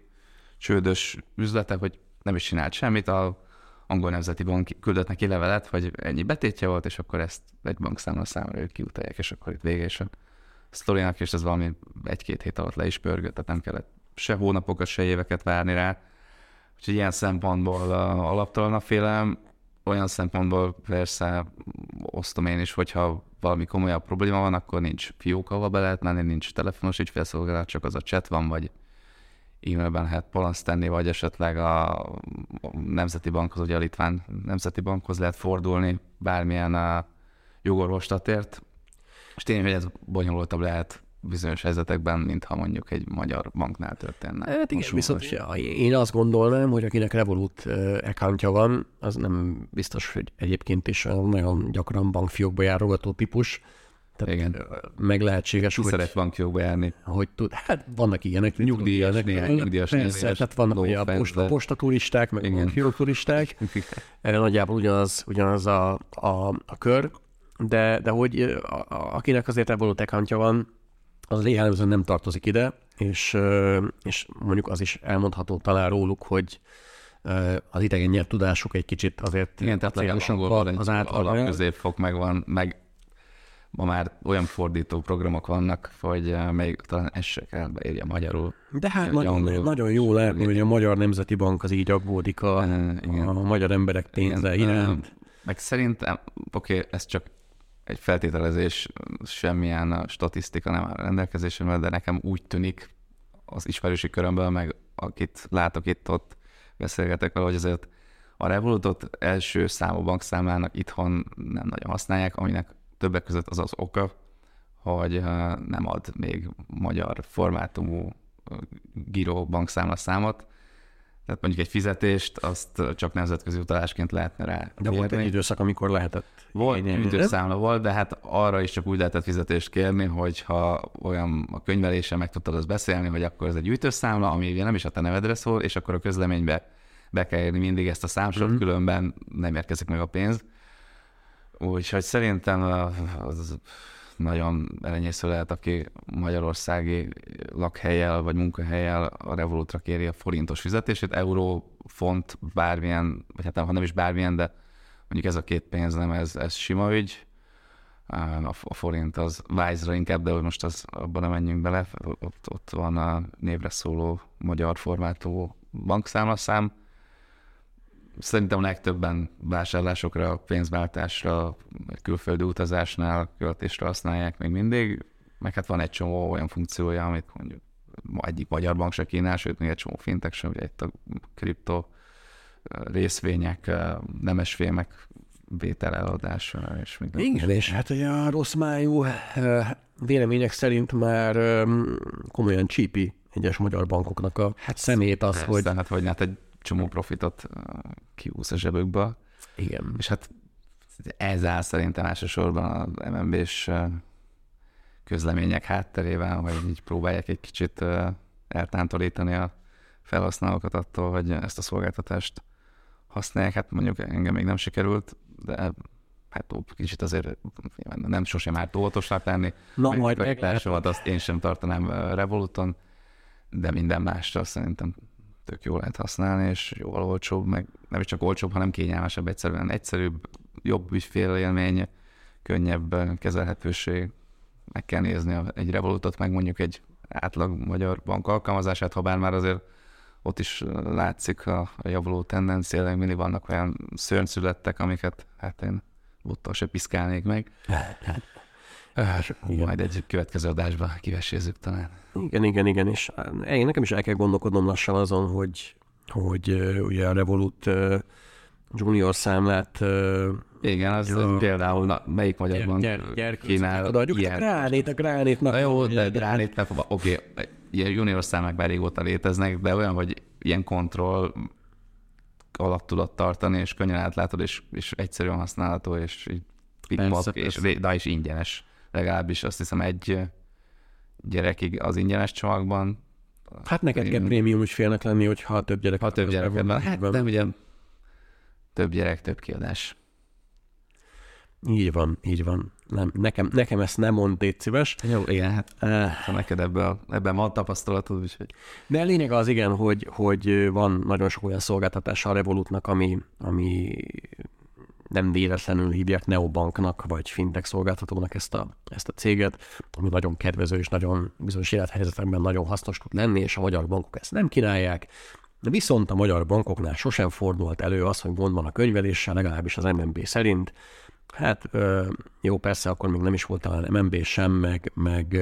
csődös üzlete, hogy nem is csinált semmit, a angol nemzeti bank küldött neki levelet, hogy ennyi betétje volt, és akkor ezt egy bankszámla számára ők kiutalják, és akkor itt vége is a sztorinak, és ez valami egy-két hét alatt le is pörgött, tehát nem kellett se hónapokat, se éveket várni rá. Úgyhogy ilyen szempontból uh, alaptalan a félelem olyan szempontból persze osztom én is, hogyha valami komolyabb probléma van, akkor nincs fiók, ahova be lehet menni, nincs telefonos ügyfélszolgálat, csak az a chat van, vagy e-mailben lehet palanszt tenni, vagy esetleg a Nemzeti Bankhoz, ugye a Litván Nemzeti Bankhoz lehet fordulni bármilyen a jogorvoslatért. És tényleg, hogy ez bonyolultabb lehet bizonyos helyzetekben, mintha mondjuk egy magyar banknál történne. Hát igen, viszont ja, én azt gondolnám, hogy akinek Revolut accountja van, az nem biztos, hogy egyébként is nagyon gyakran bankfiókba járogató típus. Tehát igen. Meg lehetséges, Ki hogy... szeret bankfiókba járni? Hogy tud, hát vannak ilyenek. Nyugdíjas, néhány nyugdíjas. Persze, tehát vannak a posta, postaturisták, meg igen. bankfiókturisták. Erre nagyjából ugyanaz, ugyanaz a, a, a kör. De, de hogy a, a, akinek azért Revolut accountja van, az a nem tartozik ide, és, és mondjuk az is elmondható talán róluk, hogy az idegen nyelv tudásuk egy kicsit azért Igen, tehát legalább az átlag. középfok megvan, meg ma már olyan fordító programok vannak, hogy még talán ez se kell beírja magyarul. De hát nagyon, nagyon jó lehet, hogy a Magyar Nemzeti Bank az így aggódik a, Igen. a magyar emberek pénze iránt. Meg szerintem, oké, okay, ez csak egy feltételezés, semmilyen statisztika nem áll rendelkezésemre, de nekem úgy tűnik az ismerősi körömből, meg akit látok itt-ott, beszélgetek vele, hogy azért a Revolutot első számú bankszámlának itthon nem nagyon használják, aminek többek között az az oka, hogy nem ad még magyar formátumú Giro bankszámla számot, tehát mondjuk egy fizetést, azt csak nemzetközi utalásként lehetne rá. De volt egy időszak, amikor lehetett. Volt, időszámla volt, de hát arra is csak úgy lehetett fizetést kérni, hogyha olyan a könyvelése meg tudtad azt beszélni, hogy akkor ez egy gyűjtőszámla, ami nem is a te nevedre szól, és akkor a közleménybe be kell érni mindig ezt a számsort, mm-hmm. különben nem érkezik meg a pénz. Úgyhogy szerintem az nagyon elenyésző lehet, aki magyarországi lakhelyel vagy munkahelyel a Revolutra kéri a forintos fizetését, euró, font, bármilyen, vagy hát ha nem is bármilyen, de mondjuk ez a két pénz nem, ez, ez sima ügy. A, forint az Wise-ra inkább, de most az, abban nem menjünk bele, ott, ott van a névre szóló magyar formátú bankszámlaszám, szerintem a legtöbben vásárlásokra, pénzváltásra, külföldi utazásnál, költésre használják még mindig, meg hát van egy csomó olyan funkciója, amit mondjuk egyik magyar bank se kínál, sőt még egy csomó fintek sem, ugye itt a kripto részvények, nemesfémek vétel eladása, és minden. Igen, és hát ugye a rossz májú vélemények szerint már komolyan csípi egyes magyar bankoknak a hát szemét az, persze, hogy... Hát, hogy hát egy csomó profitot kiúsz a zsebükbe. Igen. És hát ez áll szerintem elsősorban az MNB-s közlemények hátterében, hogy így próbálják egy kicsit eltántorítani a felhasználókat attól, hogy ezt a szolgáltatást használják. Hát mondjuk engem még nem sikerült, de hát kicsit azért nem sosem árt óvatosnak lenni. Na, majd meg azt én sem tartanám Revoluton, de minden másra szerintem tök jól lehet használni, és jóval olcsóbb, meg nem is csak olcsóbb, hanem kényelmesebb, egyszerűen egyszerűbb, jobb ügyfélélmény, könnyebb kezelhetőség. Meg kell nézni egy Revolutot, meg mondjuk egy átlag magyar bank alkalmazását, ha bár már azért ott is látszik a, javuló tendencia, de mindig vannak olyan szörnyszülettek, amiket hát én buttal se piszkálnék meg. Igen. Majd egy következő adásban kivesézzük talán. Igen, igen, igen, és én nekem is el kell gondolkodnom lassan azon, hogy, hogy ugye a Revolut junior számlát igen, az jó, például na, melyik magyar bank gyer, gyer, kínál adjuk ilyen... Gránét, a Gránitnak. Na jó, de Gránit, oké, okay, ilyen junior számlák már régóta léteznek, de olyan, hogy ilyen kontroll alatt tudod tartani, és könnyen átlátod, és, és egyszerűen használható, és így persze, és de is ingyenes legalábbis azt hiszem egy gyerekig az ingyenes csomagban. Hát neked én... kell prémium félnek lenni, hogyha több gyerek. Ha több gyerek van. Hát nem ugye több gyerek, több kiadás. Így van, így van. Nem, nekem, nekem ezt nem mond, légy szíves. Jó, igen, hát uh, neked ebben, ebben van tapasztalatod, úgyhogy... De a lényeg az igen, hogy, hogy van nagyon sok olyan szolgáltatás a Revolutnak, ami, ami nem véletlenül hívják neobanknak, vagy fintech szolgáltatónak ezt a, ezt a céget, ami nagyon kedvező és nagyon bizonyos élethelyzetekben nagyon hasznos tud lenni, és a magyar bankok ezt nem kínálják. De viszont a magyar bankoknál sosem fordult elő az, hogy gond van a könyveléssel, legalábbis az MNB szerint, Hát jó, persze, akkor még nem is volt talán MNB sem, meg, meg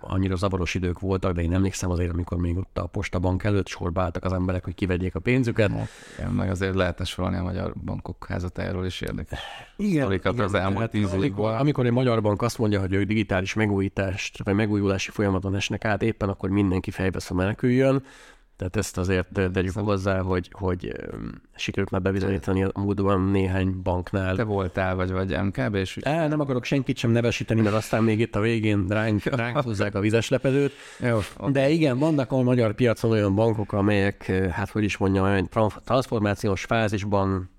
annyira zavaros idők voltak, de én emlékszem azért, amikor még ott a postabank előtt sorba álltak az emberek, hogy kivegyék a pénzüket. Igen, meg azért lehetne sorolni a magyar bankok házatájáról is érdekes. Igen, igen az elmúlt tíz amikor, amikor egy magyar bank azt mondja, hogy ők digitális megújítást, vagy megújulási folyamaton esnek át, éppen akkor mindenki fejbe meneküljön, tehát ezt azért tegyük hozzá, hogy, hogy sikerült már bebizonyítani a múltban néhány banknál. Te voltál, vagy, vagy MKB, és... El, nem akarok senkit sem nevesíteni, mert aztán még itt a végén ránk, ránk hozzák a vizes lepedőt. Jó, De igen, vannak a magyar piacon olyan bankok, amelyek, hát hogy is mondjam, egy transformációs fázisban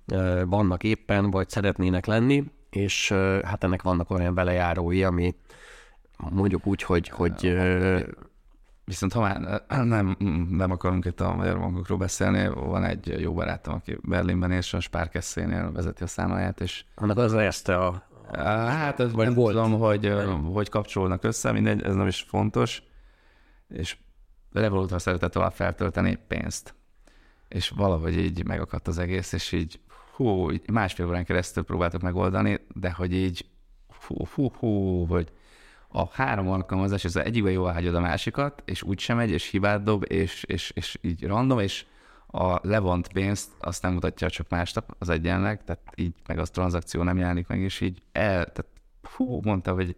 vannak éppen, vagy szeretnének lenni, és hát ennek vannak olyan velejárói, ami mondjuk úgy, hogy, hogy Viszont ha már nem, nem akarunk itt a magyar bankokról beszélni, van egy jó barátom, aki Berlinben és a Sparkessénél vezeti a számláját, és... Annak az ezt a... Hát ez nem volt. tudom, hogy, hogy kapcsolnak össze, mindegy, ez nem is fontos, és Revolutra szeretett tovább feltölteni pénzt. És valahogy így megakadt az egész, és így hú, így másfél órán keresztül próbáltak megoldani, de hogy így hú, hú, hú, hogy a három alkalmazás, ez egyikben jól hagyod a másikat, és úgy sem megy, és hibát dob, és, és, és így random, és a levont pénzt azt nem mutatja csak másnap az egyenleg, tehát így meg az tranzakció nem jelenik meg, és így el, tehát hú, mondta, hogy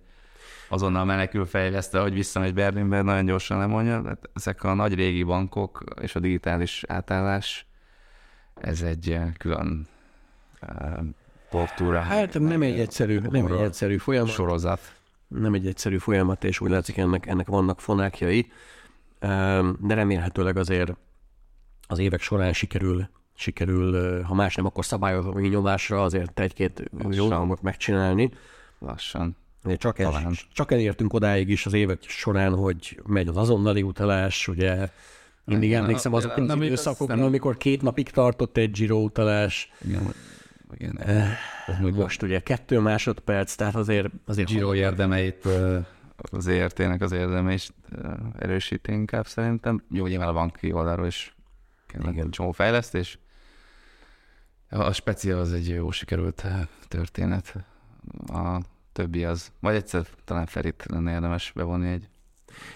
azonnal menekül fejleszte, hogy visszamegy Berlinbe, nagyon gyorsan lemondja. Tehát ezek a nagy régi bankok és a digitális átállás, ez egy eh, külön uh, portúra. Hát nem egy egyszerű, nem egy egyszerű folyamat. Sorozat. Nem egy egyszerű folyamat, és úgy látszik, ennek, ennek vannak fonákjai, de remélhetőleg azért az évek során sikerül, sikerül, ha más nem, akkor szabályozói nyomásra azért egy-két jó dolgot megcsinálni. Lassan. Csak, ez, csak elértünk odáig is az évek során, hogy megy az azonnali utalás, ugye mindig emlékszem azokra az időszakokra, amikor két napig tartott egy Giro utalás. Igen, igen. Eh, most ugye kettő másodperc, tehát azért... azért Giro érdemeit az ERT-nek az érdemeit erősíti inkább szerintem. Jó, nyilván a banki oldalról is igen. csomó fejlesztés. A speciál az egy jó sikerült történet. A többi az. Vagy egyszer talán Ferit lenne érdemes bevonni egy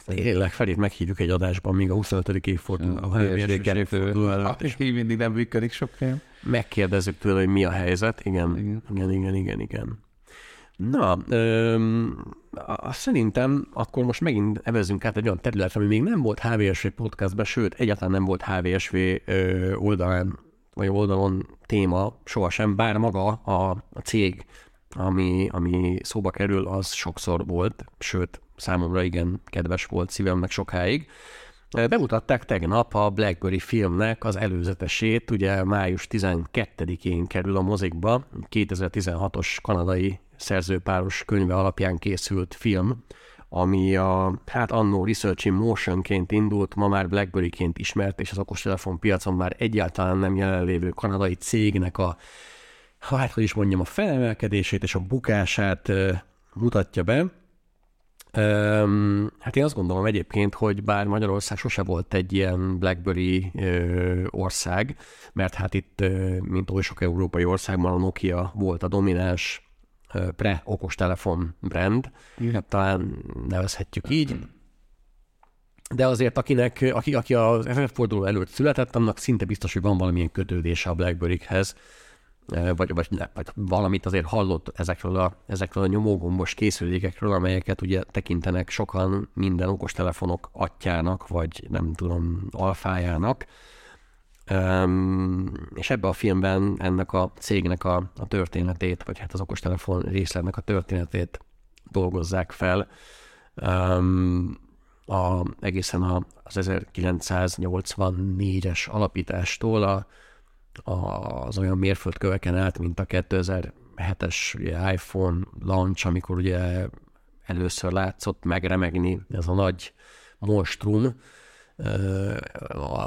Tényleg, Ferit meghívjuk egy adásban, míg a 25. évforduló, a hőmérsékforduló előtt. És így mindig nem működik sok helyen. Megkérdezzük tőle, hogy mi a helyzet. Igen, igen, igen, igen, igen. igen. Na, öm, azt szerintem akkor most megint evezünk át egy olyan területre, ami még nem volt HVSV podcastban, sőt, egyáltalán nem volt HVSV ö, oldalán, vagy oldalon téma sohasem, bár maga a, a cég, ami, ami szóba kerül, az sokszor volt, sőt, számomra igen kedves volt szívemnek sokáig. Bemutatták tegnap a Blackberry filmnek az előzetesét, ugye május 12-én kerül a mozikba, 2016-os kanadai szerzőpáros könyve alapján készült film, ami a, hát annó Research in Motion-ként indult, ma már BlackBerry-ként ismert, és az okostelefon piacon már egyáltalán nem jelenlévő kanadai cégnek a, hát hogy is mondjam, a felemelkedését és a bukását mutatja be. Hát én azt gondolom egyébként, hogy bár Magyarország sose volt egy ilyen BlackBerry ország, mert hát itt, mint oly sok európai országban a Nokia volt a domináns pre-okostelefon brand, Igen. talán nevezhetjük így. De azért, akinek, aki, aki az ezredforduló előtt született, annak szinte biztos, hogy van valamilyen kötődése a BlackBerry-hez, vagy, vagy, vagy valamit azért hallott ezekről a, ezekről a nyomógombos készülékekről, amelyeket ugye tekintenek sokan minden okostelefonok atyának, vagy nem tudom, alfájának. Um, és ebbe a filmben ennek a cégnek a, a történetét, vagy hát az okostelefon részletnek a történetét dolgozzák fel. Um, a, egészen a, az 1984-es alapítástól a, az olyan mérföldköveken át, mint a 2007-es ugye, iPhone launch, amikor ugye először látszott megremegni ez a nagy monstrum,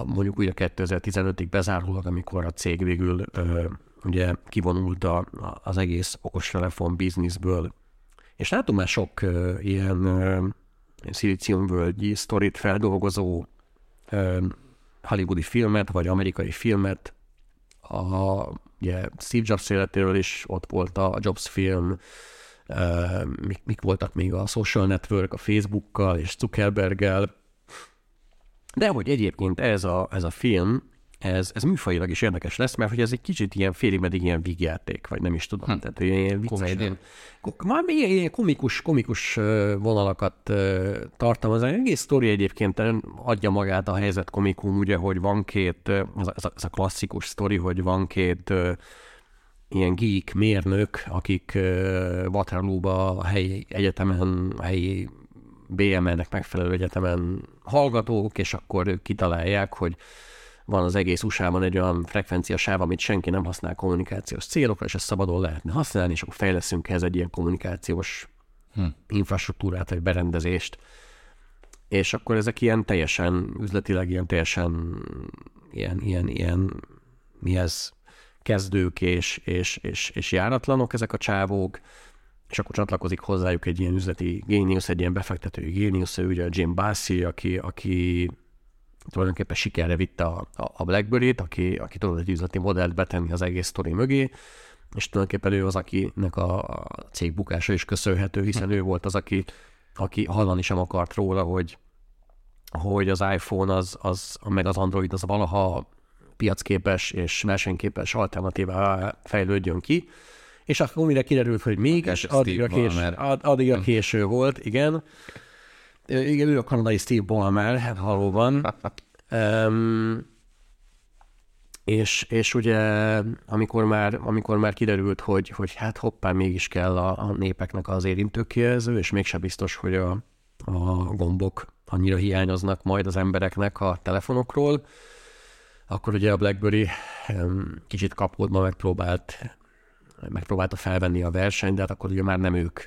mondjuk ugye 2015-ig bezárólag, amikor a cég végül ugye kivonult a, az egész okostelefon bizniszből. És látom már sok ilyen szilíciumvölgyi sztorit feldolgozó hollywoodi filmet, vagy amerikai filmet, a ugye Steve Jobs életéről is ott volt a Jobs film, mik, mik voltak még a social network, a Facebookkal és Zuckerberggel, de hogy egyébként ez a, ez a film, ez, ez műfajilag is érdekes lesz, mert hogy ez egy kicsit ilyen félig meddig ilyen vígjáték, vagy nem is tudom. Hm. Tehát ilyen vicces. Már ilyen, ilyen komikus, komikus vonalakat tartalmaz. Az egész sztori egyébként adja magát a helyzet komikum, ugye, hogy van két, ez a, ez a klasszikus sztori, hogy van két ilyen geek mérnök, akik Waterloo-ba a helyi egyetemen, a helyi BMN-nek megfelelő egyetemen hallgatók, és akkor ők kitalálják, hogy van az egész USA-ban egy olyan frekvenciasáv, amit senki nem használ kommunikációs célokra, és ezt szabadon lehetne használni, és akkor fejleszünk ehhez egy ilyen kommunikációs hm. infrastruktúrát, vagy berendezést. És akkor ezek ilyen teljesen, üzletileg ilyen teljesen ilyen, ilyen, ilyen mi ez, kezdők és, és, és, és járatlanok ezek a csávók, és akkor csatlakozik hozzájuk egy ilyen üzleti géniusz, egy ilyen befektetői géniusz, ő ugye Jim Bassi, aki, aki tulajdonképpen sikerre vitte a, a BlackBerry-t, aki, aki tudott egy üzleti modellt betenni az egész sztori mögé, és tulajdonképpen ő az, akinek a, a cég bukása is köszönhető, hiszen ő volt az, aki, aki hallani sem akart róla, hogy, hogy az iPhone az, az, meg az Android az valaha piacképes és versenyképes alternatívá fejlődjön ki, és akkor mire kiderült, hogy mégis addigra, kés, addigra késő volt, igen. Igen, ő a kanadai Steve Ballmer, hát valóban. um, és, és ugye amikor már, amikor már kiderült, hogy, hogy hát hoppá, mégis kell a, a népeknek az érintőkijelző, és mégse biztos, hogy a, a gombok annyira hiányoznak majd az embereknek a telefonokról, akkor ugye a BlackBerry kicsit kapódva megpróbált, megpróbálta felvenni a versenyt, de hát akkor ugye már nem ők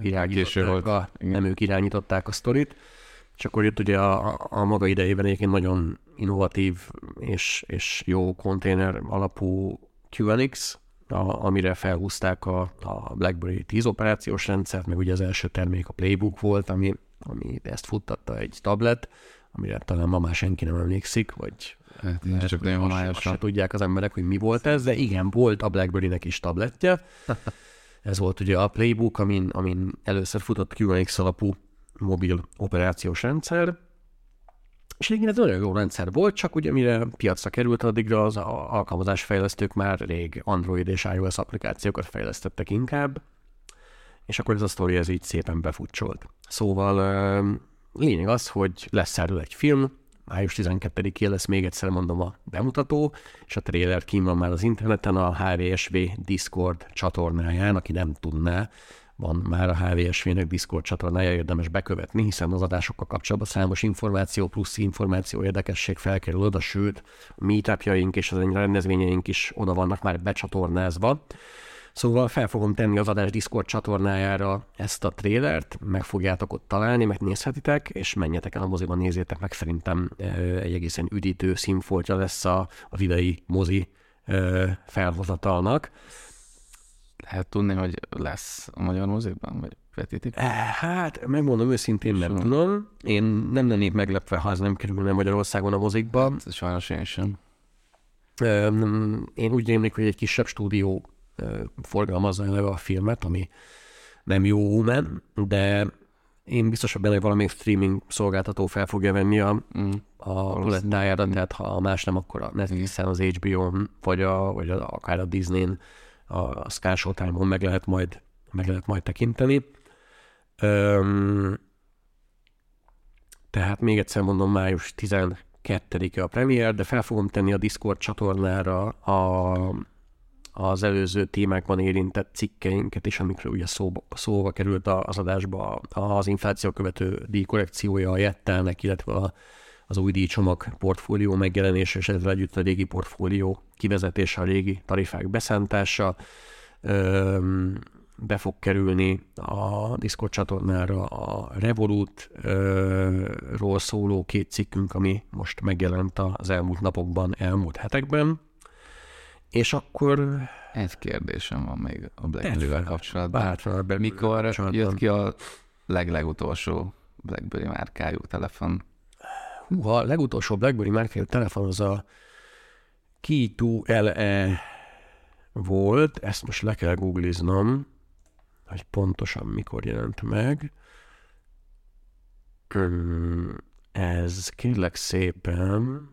irányították, a, nem ők irányították a sztorit. És akkor jött ugye a, a maga idejében egyébként nagyon innovatív és, és jó konténer alapú QNX, a, amire felhúzták a, a BlackBerry 10 operációs rendszert, meg ugye az első termék a Playbook volt, ami, ami ezt futtatta egy tablet, amire talán ma már senki nem emlékszik, vagy Hát, lehet, csak nagyon homályosan. Se tudják az emberek, hogy mi volt ez, de igen, volt a BlackBerry-nek is tabletje. ez volt ugye a Playbook, amin, amin először futott QNX alapú mobil operációs rendszer, és igen, ez nagyon jó rendszer volt, csak ugye mire piacra került, addigra az alkalmazásfejlesztők már rég Android és iOS applikációkat fejlesztettek inkább, és akkor ez a sztori ez így szépen befutcsolt. Szóval lényeg az, hogy lesz erről egy film, május 12-én lesz még egyszer mondom a bemutató, és a trailer kín van már az interneten a HVSV Discord csatornáján, aki nem tudná, van már a HVSV-nek Discord csatornája, érdemes bekövetni, hiszen az adásokkal kapcsolatban számos információ plusz információ érdekesség felkerül oda, sőt, a meetupjaink és az rendezvényeink is oda vannak már becsatornázva. Szóval fel fogom tenni az adás Discord csatornájára ezt a trélert, meg fogjátok ott találni, megnézhetitek, és menjetek el a moziban, nézzétek meg, szerintem egy egészen üdítő színfoltja lesz a, a videi mozi felhozatalnak. Lehet tudni, hogy lesz a magyar mozikban, vagy vetítik? Hát, megmondom őszintén, nem Soha. tudom. Én nem lennék meglepve, ha ez nem kerülne Magyarországon a mozikba. Hát, sajnos én sem. Én úgy rémlik, hogy egy kisebb stúdió forgalmazza eleve a filmet, ami nem jó omen, de én biztos benne, hogy valamelyik streaming szolgáltató fel fogja venni a, mm, a palettájára, tehát ha más nem, akkor a Netflixen, az HBO-n, vagy, a, vagy a, akár a Disney-n, a Sky Showtime-on meg lehet majd, meg lehet majd tekinteni. Öm, tehát még egyszer mondom, május 12-e a premier, de fel fogom tenni a Discord csatornára a az előző témákban érintett cikkeinket is, amikről ugye szóba, szóba került az adásba az infláció követő díjkorrekciója a Jettelnek, illetve a, az új díjcsomag portfólió megjelenése, és ezzel együtt a régi portfólió kivezetése, a régi tarifák beszántása. be fog kerülni a Discord csatornára a Revolut-ról szóló két cikkünk, ami most megjelent az elmúlt napokban, elmúlt hetekben. És akkor... Egy kérdésem van még a BlackBerry-vel kapcsolatban. Mikor kapcsolatban. jött ki a leglegutolsó BlackBerry márkájú telefon? Húha, a legutolsó BlackBerry márkájú telefon az a Key 2 LE volt, ezt most le kell googliznom, hogy pontosan mikor jelent meg. Ez kérlek szépen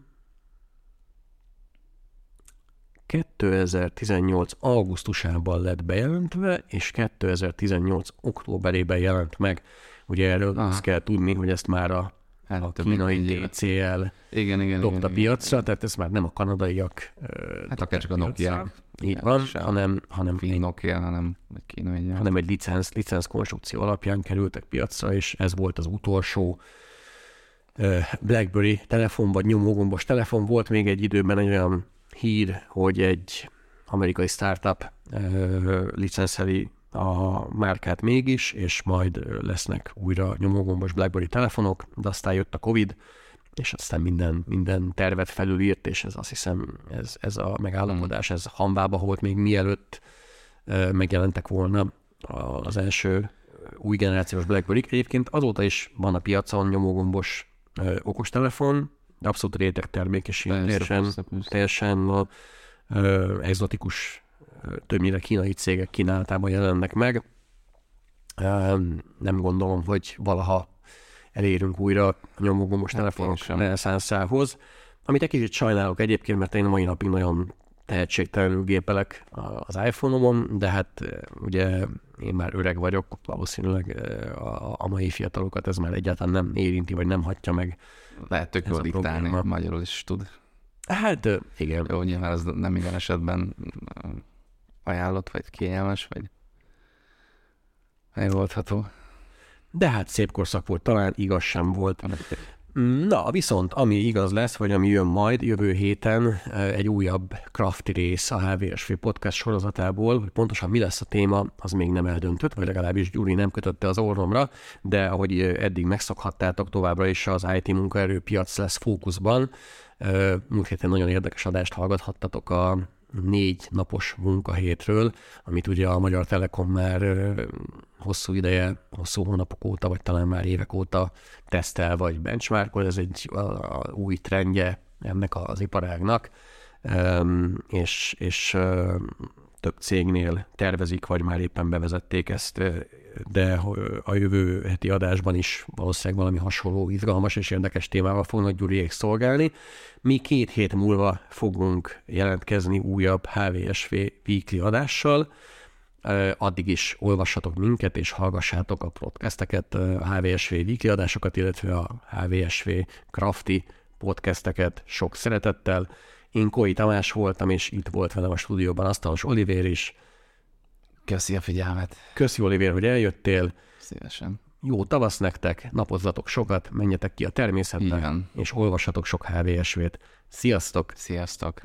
2018 augusztusában lett bejelentve, és 2018 októberében jelent meg. Ugye erről Aha. azt kell tudni, hogy ezt már a, hát, a kínai DCL igen, igen, igen, dobta igen, piacra, igen. tehát ez már nem a kanadaiak Hát akár csak a Nokia. Így van, hanem, hanem, egy, Nokia, hanem egy kínai hanem egy licensz, licensz konstrukció alapján kerültek piacra, és ez volt az utolsó BlackBerry telefon, vagy nyomógombos telefon. Volt még egy időben egy olyan hír, hogy egy amerikai startup licenszeli a márkát mégis, és majd lesznek újra nyomógombos BlackBerry telefonok, de aztán jött a Covid, és aztán minden, minden tervet felülírt, és ez azt hiszem, ez, ez a megállapodás, ez hanvába volt még mielőtt megjelentek volna az első új generációs BlackBerry. Egyébként azóta is van a piacon nyomógombos okostelefon, abszolút réteg termék, és ilyen teljesen, teljesen ö, exotikus, többnyire kínai cégek kínálatában jelennek meg. Nem gondolom, hogy valaha elérünk újra a nyomógombos hát telefonok reneszánszához. amit egy kicsit sajnálok egyébként, mert én a mai napig nagyon tehetségtelenül gépelek az iPhone-omon, de hát ugye én már öreg vagyok, valószínűleg a, a mai fiatalokat ez már egyáltalán nem érinti, vagy nem hagyja meg. Lehet tök jól diktálni, magyarul is tud. Hát igen. Jó, nyilván ez nem minden esetben ajánlott, vagy kényelmes, vagy megoldható. De hát szép korszak volt, talán igaz sem volt. Na, viszont ami igaz lesz, vagy ami jön majd jövő héten, egy újabb crafty rész a HVSV podcast sorozatából, hogy pontosan mi lesz a téma, az még nem eldöntött, vagy legalábbis Gyuri nem kötötte az orromra, de ahogy eddig megszokhattátok, továbbra is az IT munkaerőpiac lesz fókuszban. Múlt héten nagyon érdekes adást hallgathattatok a négy napos munkahétről, amit ugye a Magyar Telekom már hosszú ideje, hosszú hónapok óta, vagy talán már évek óta tesztel, vagy benchmarkol, ez egy a, a új trendje ennek az iparágnak, és, és több cégnél tervezik, vagy már éppen bevezették ezt, de a jövő heti adásban is valószínűleg valami hasonló, izgalmas és érdekes témával fognak Gyuriék szolgálni. Mi két hét múlva fogunk jelentkezni újabb HVSV weekly adással, addig is olvassatok minket, és hallgassátok a podcasteket, a HVSV weekly adásokat, illetve a HVSV crafty podcasteket sok szeretettel. Én Koi Tamás voltam, és itt volt velem a stúdióban Asztalos Olivér is. Köszi a figyelmet. Köszi Olivér, hogy eljöttél. Szívesen. Jó tavasz nektek, napozzatok sokat, menjetek ki a természetbe, Igen. és olvassatok sok HVSV-t. Sziasztok! Sziasztok!